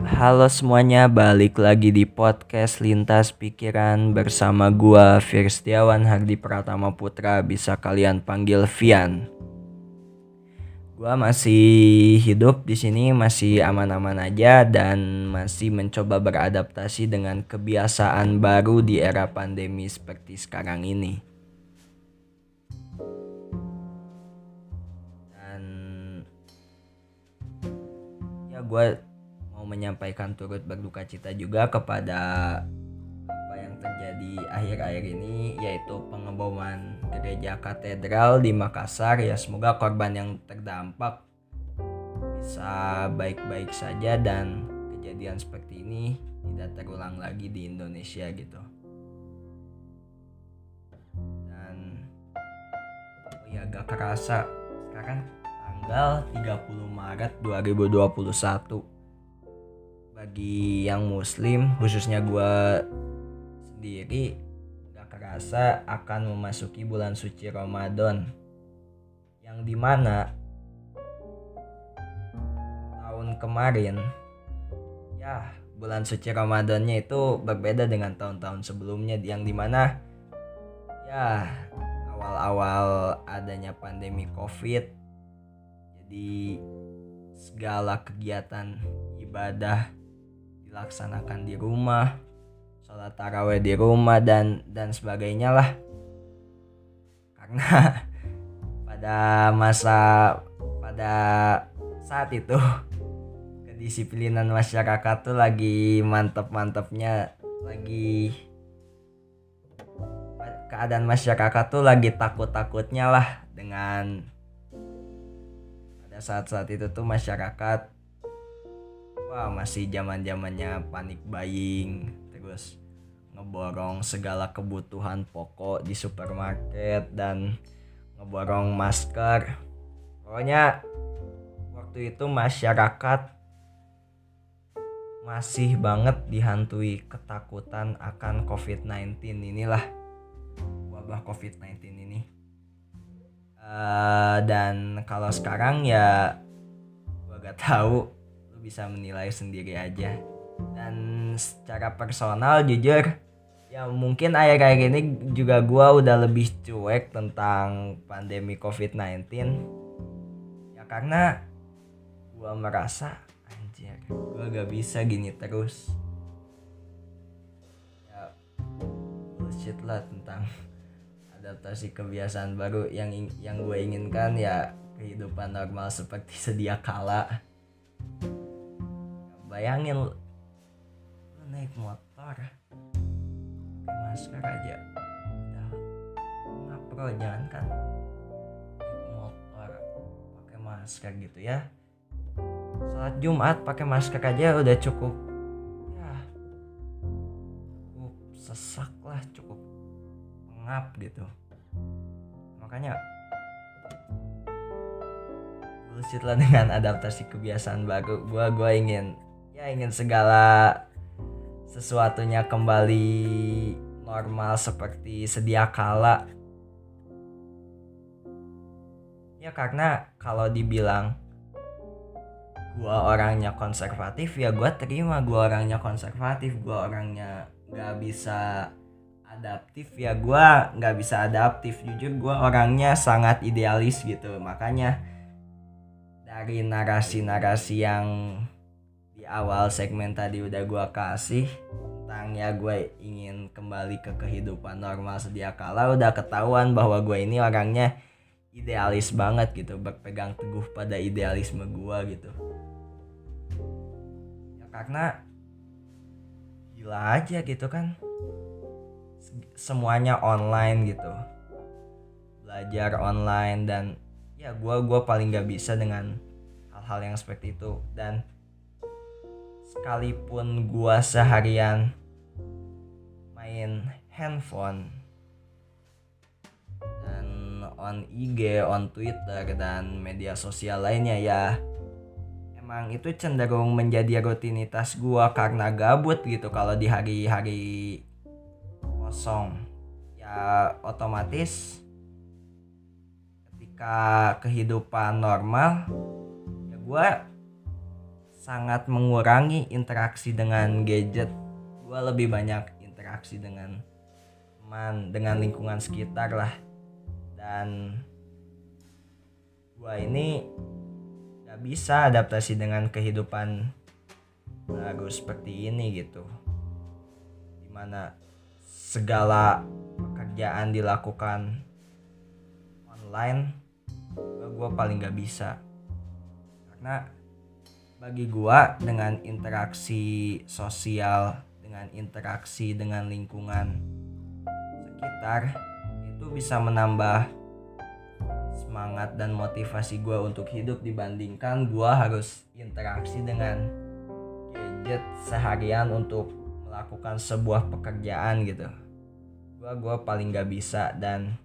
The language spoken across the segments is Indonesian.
halo semuanya, balik lagi di podcast Lintas Pikiran bersama gua Firstiawan Hardi Pratama Putra, bisa kalian panggil Vian. Gua masih hidup di sini, masih aman-aman aja dan masih mencoba beradaptasi dengan kebiasaan baru di era pandemi seperti sekarang ini. Dan ya gue menyampaikan turut berduka cita juga kepada apa yang terjadi akhir-akhir ini yaitu pengeboman gereja katedral di Makassar. Ya semoga korban yang terdampak bisa baik-baik saja dan kejadian seperti ini tidak terulang lagi di Indonesia gitu. Dan oh ya agak kerasa. Sekarang tanggal 30 Maret 2021 bagi yang muslim khususnya gue sendiri gak kerasa akan memasuki bulan suci Ramadan. Yang di mana tahun kemarin ya bulan suci Ramadannya itu berbeda dengan tahun-tahun sebelumnya yang di mana ya awal-awal adanya pandemi covid jadi segala kegiatan ibadah dilaksanakan di rumah sholat taraweh di rumah dan dan sebagainya lah. Karena pada masa pada saat itu kedisiplinan masyarakat tuh lagi mantep-mantepnya lagi keadaan masyarakat tuh lagi takut-takutnya lah dengan pada saat-saat itu tuh masyarakat wah masih zaman zamannya panik buying terus ngeborong segala kebutuhan pokok di supermarket dan ngeborong masker. Pokoknya waktu itu masyarakat masih banget dihantui ketakutan akan COVID-19 inilah wabah COVID-19 ini. Uh, dan kalau sekarang ya gua gak tahu bisa menilai sendiri aja. Dan secara personal jujur ya mungkin akhir-akhir ini juga gue udah lebih cuek tentang pandemi covid-19 ya karena gue merasa anjir gue gak bisa gini terus. Ya bullshit lah tentang adaptasi kebiasaan baru yang yang gue inginkan ya kehidupan normal seperti sedia kala bayangin lu, naik motor. Pakai masker aja. Udah. Nggak pro jangan kan. Naik motor. Pakai masker gitu ya. Salat Jumat pakai masker aja udah cukup. Ya. Cukup sesak lah cukup pengap gitu. Makanya bullshit dengan adaptasi kebiasaan baru gua gua ingin ya ingin segala sesuatunya kembali normal seperti sedia kala. Ya karena kalau dibilang gua orangnya konservatif ya gua terima gua orangnya konservatif gua orangnya nggak bisa adaptif ya gua nggak bisa adaptif. Jujur gua orangnya sangat idealis gitu. Makanya dari narasi-narasi yang awal segmen tadi udah gue kasih tentang ya gue ingin kembali ke kehidupan normal sedia kala udah ketahuan bahwa gue ini orangnya idealis banget gitu berpegang teguh pada idealisme gue gitu. Ya karena gila aja gitu kan. Semuanya online gitu. Belajar online dan ya gue gua paling gak bisa dengan hal-hal yang seperti itu. Dan sekalipun gua seharian main handphone dan on IG, on Twitter dan media sosial lainnya ya emang itu cenderung menjadi rutinitas gua karena gabut gitu kalau di hari-hari kosong. Ya otomatis ketika kehidupan normal ya gua sangat mengurangi interaksi dengan gadget. Gue lebih banyak interaksi dengan teman dengan lingkungan sekitar lah. Dan gue ini gak bisa adaptasi dengan kehidupan baru seperti ini gitu. Di mana segala pekerjaan dilakukan online gue paling gak bisa. Karena bagi gue dengan interaksi sosial dengan interaksi dengan lingkungan sekitar itu bisa menambah semangat dan motivasi gue untuk hidup dibandingkan gue harus interaksi dengan gadget seharian untuk melakukan sebuah pekerjaan gitu. Gue gue paling gak bisa dan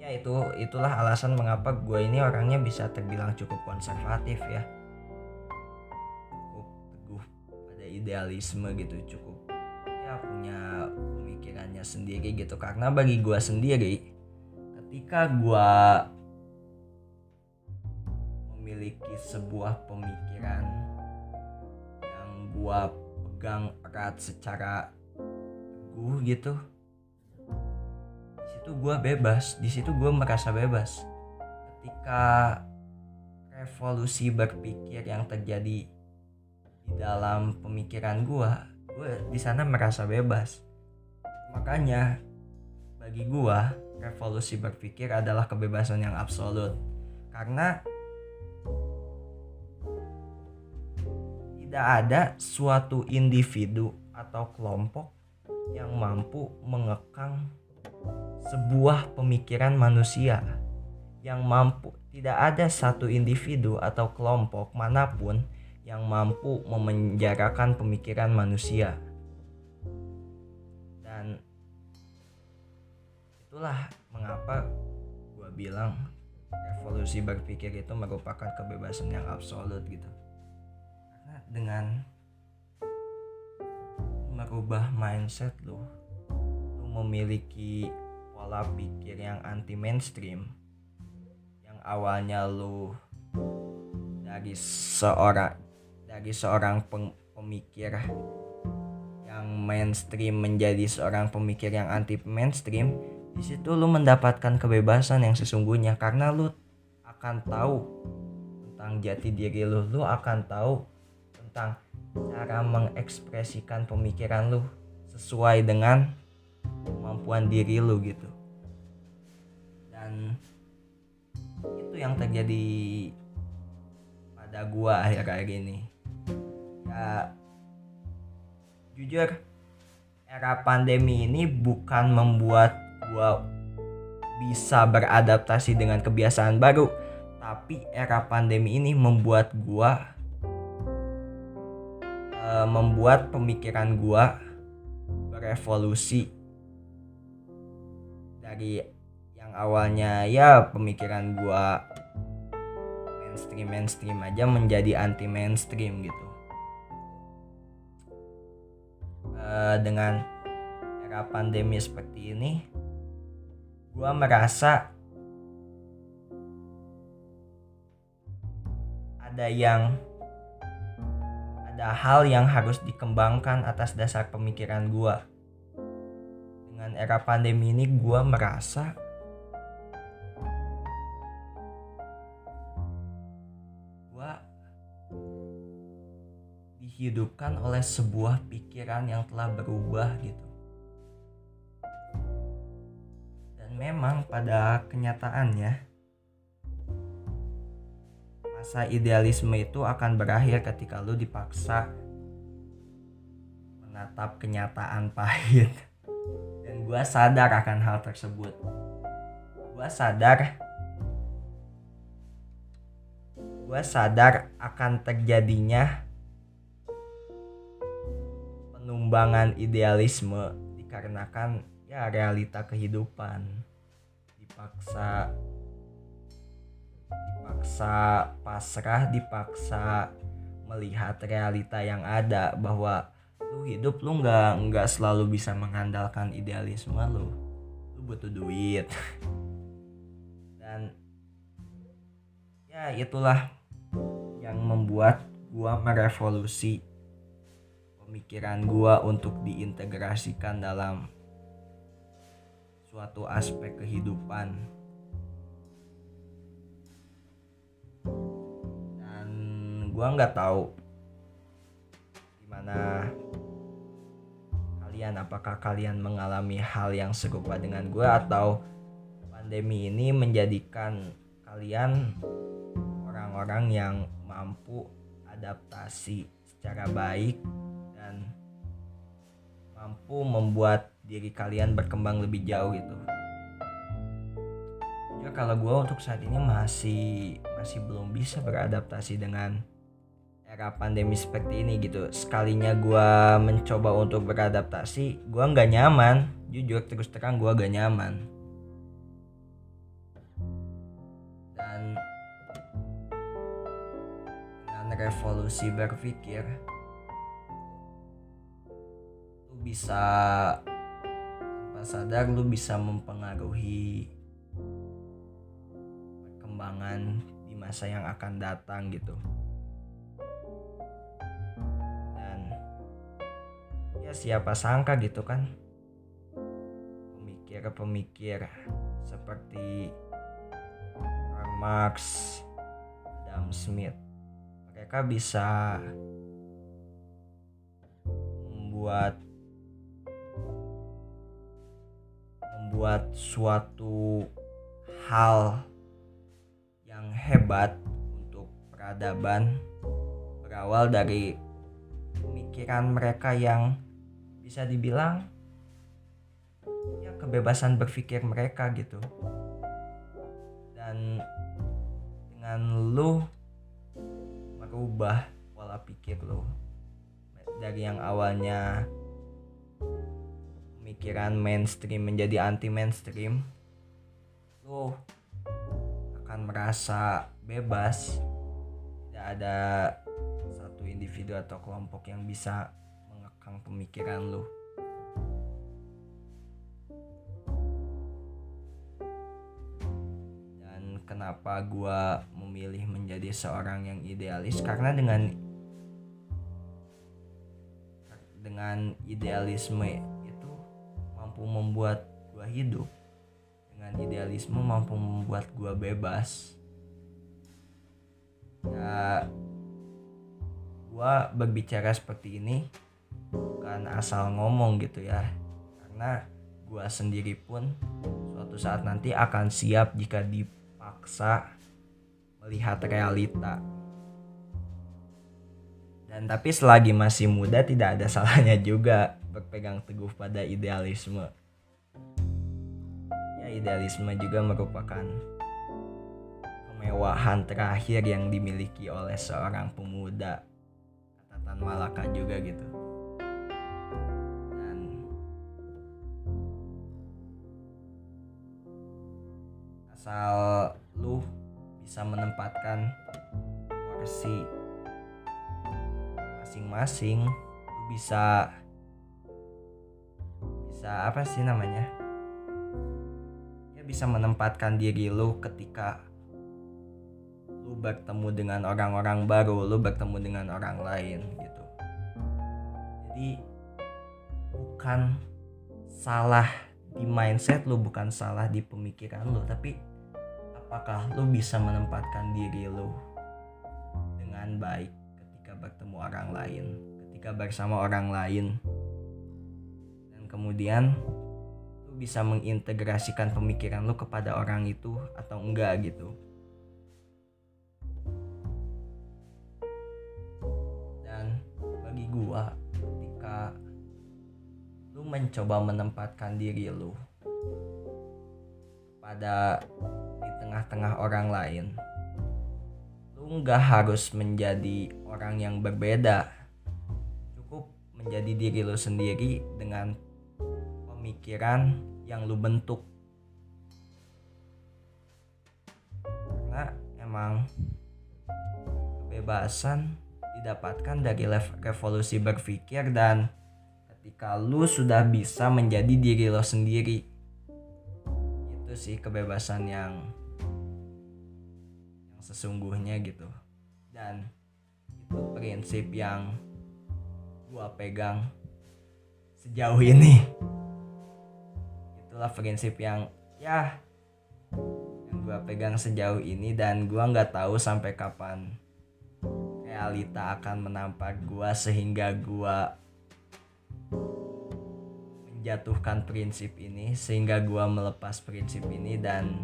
ya itu itulah alasan mengapa gue ini orangnya bisa terbilang cukup konservatif ya idealisme gitu cukup ya punya pemikirannya sendiri gitu. Karena bagi gue sendiri ketika gue memiliki sebuah pemikiran yang gue pegang erat secara teguh gitu situ gue bebas di situ gue merasa bebas. Ketika revolusi berpikir yang terjadi di dalam pemikiran gue gue di sana merasa bebas. Makanya bagi gue revolusi berpikir adalah kebebasan yang absolut. Karena tidak ada suatu individu atau kelompok yang mampu mengekang sebuah pemikiran manusia. Yang mampu tidak ada satu individu atau kelompok mana pun yang mampu memenjarakan pemikiran manusia. Dan itulah mengapa gue bilang revolusi berpikir itu merupakan kebebasan yang absolut gitu. Karena dengan merubah mindset lo lo memiliki pola pikir yang anti mainstream yang awalnya lu dari seorang dari seorang pemikir yang mainstream menjadi seorang pemikir yang anti mainstream di situ lu mendapatkan kebebasan yang sesungguhnya karena lu akan tahu tentang jati diri lu. Lu akan tahu tentang cara mengekspresikan pemikiran lu sesuai dengan kemampuan diri lu gitu. Dan itu yang terjadi pada gua akhir-akhir ini ya jujur era pandemi ini bukan membuat gua bisa beradaptasi dengan kebiasaan baru tapi era pandemi ini membuat gua uh, membuat pemikiran gua berevolusi. Dari yang awalnya ya pemikiran gua mainstream mainstream aja menjadi anti mainstream gitu uh, dengan era pandemi seperti ini gua merasa ada yang ada hal yang harus dikembangkan atas dasar pemikiran gua. Dengan era pandemi ini gue merasa dihidupkan oleh sebuah pikiran yang telah berubah gitu. Dan memang pada kenyataannya masa idealisme itu akan berakhir ketika lu dipaksa menatap kenyataan pahit. Gue sadar akan hal tersebut. Gue sadar gue sadar akan terjadinya penumbangan idealisme dikarenakan ya realita kehidupan. Dipaksa dipaksa pasrah dipaksa melihat realita yang ada bahwa lu hidup lu nggak nggak selalu bisa mengandalkan idealisme lu. Lu butuh duit. Dan ya itulah yang membuat gue merevolusi pemikiran gue untuk diintegrasikan dalam suatu aspek kehidupan. Dan gue nggak tahu gimana kalian apakah kalian mengalami hal yang serupa dengan gue atau pandemi ini menjadikan kalian orang-orang yang mampu adaptasi secara baik dan mampu membuat diri kalian berkembang lebih jauh gitu. Ya kalau gue untuk saat ini masih masih belum bisa beradaptasi dengan era pandemi seperti ini gitu. Sekalinya gue mencoba untuk beradaptasi gue nggak nyaman. Jujur terus terang gue gak nyaman. Dan dengan revolusi berpikir bisa tanpa sadar lu bisa mempengaruhi perkembangan di masa yang akan datang gitu. Dan ya siapa sangka gitu kan pemikir-pemikir seperti Karl Marx, Adam Smith mereka bisa membuat membuat suatu hal yang hebat untuk peradaban berawal dari pemikiran mereka yang bisa dibilang ya kebebasan berpikir mereka gitu. Dan dengan lu merubah pola pikir lu dari yang awalnya pemikiran mainstream menjadi anti mainstream lo akan merasa bebas. Tidak ada satu individu atau kelompok yang bisa mengekang pemikiran lo dan kenapa gua memilih menjadi seorang yang idealis? Karena dengan dengan idealisme mampu membuat gue hidup dengan idealisme mampu membuat gue bebas. Ya gue berbicara seperti ini bukan asal ngomong gitu ya karena gue sendiri pun suatu saat nanti akan siap jika dipaksa melihat realita dan tapi selagi masih muda tidak ada salahnya juga berpegang teguh pada idealisme. Ya idealisme juga merupakan kemewahan terakhir yang dimiliki oleh seorang pemuda kata Tan Malaka juga gitu. Asal lu bisa menempatkan porsi masing-masing. Lu bisa bisa apa sih namanya? Ya bisa menempatkan diri lu ketika lu bertemu dengan orang-orang baru lu bertemu dengan orang lain gitu. Jadi bukan salah di mindset lu bukan salah di pemikiran lu tapi apakah lu bisa menempatkan diri lu dengan baik bertemu orang lain ketika bersama orang lain. Kemudian lu bisa mengintegrasikan pemikiran lu kepada orang itu atau enggak gitu. Dan bagi gua ketika lu mencoba menempatkan diri lu pada di tengah-tengah orang lain nggak harus menjadi orang yang berbeda. Cukup menjadi diri lu sendiri dengan pemikiran yang lu bentuk. Karena emang kebebasan didapatkan dari revolusi berpikir dan ketika lu sudah bisa menjadi diri lo sendiri. Itu sih kebebasan yang sesungguhnya gitu. Dan itu prinsip yang gua pegang sejauh ini. Itulah prinsip yang ya yang gua pegang sejauh ini dan gua nggak tahu sampai kapan realita akan menampak gua sehingga gua menjatuhkan prinsip ini sehingga gua melepas prinsip ini dan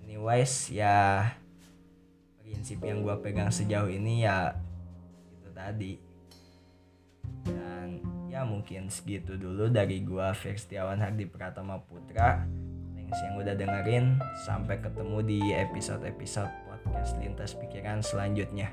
anyways ya prinsip yang gua pegang sejauh ini ya itu tadi. Dan ya mungkin segitu dulu dari gua Firstiawan Hardi Pratama Putra. Thanks yang udah dengerin. Sampai ketemu di episode-episode podcast lintas pikiran selanjutnya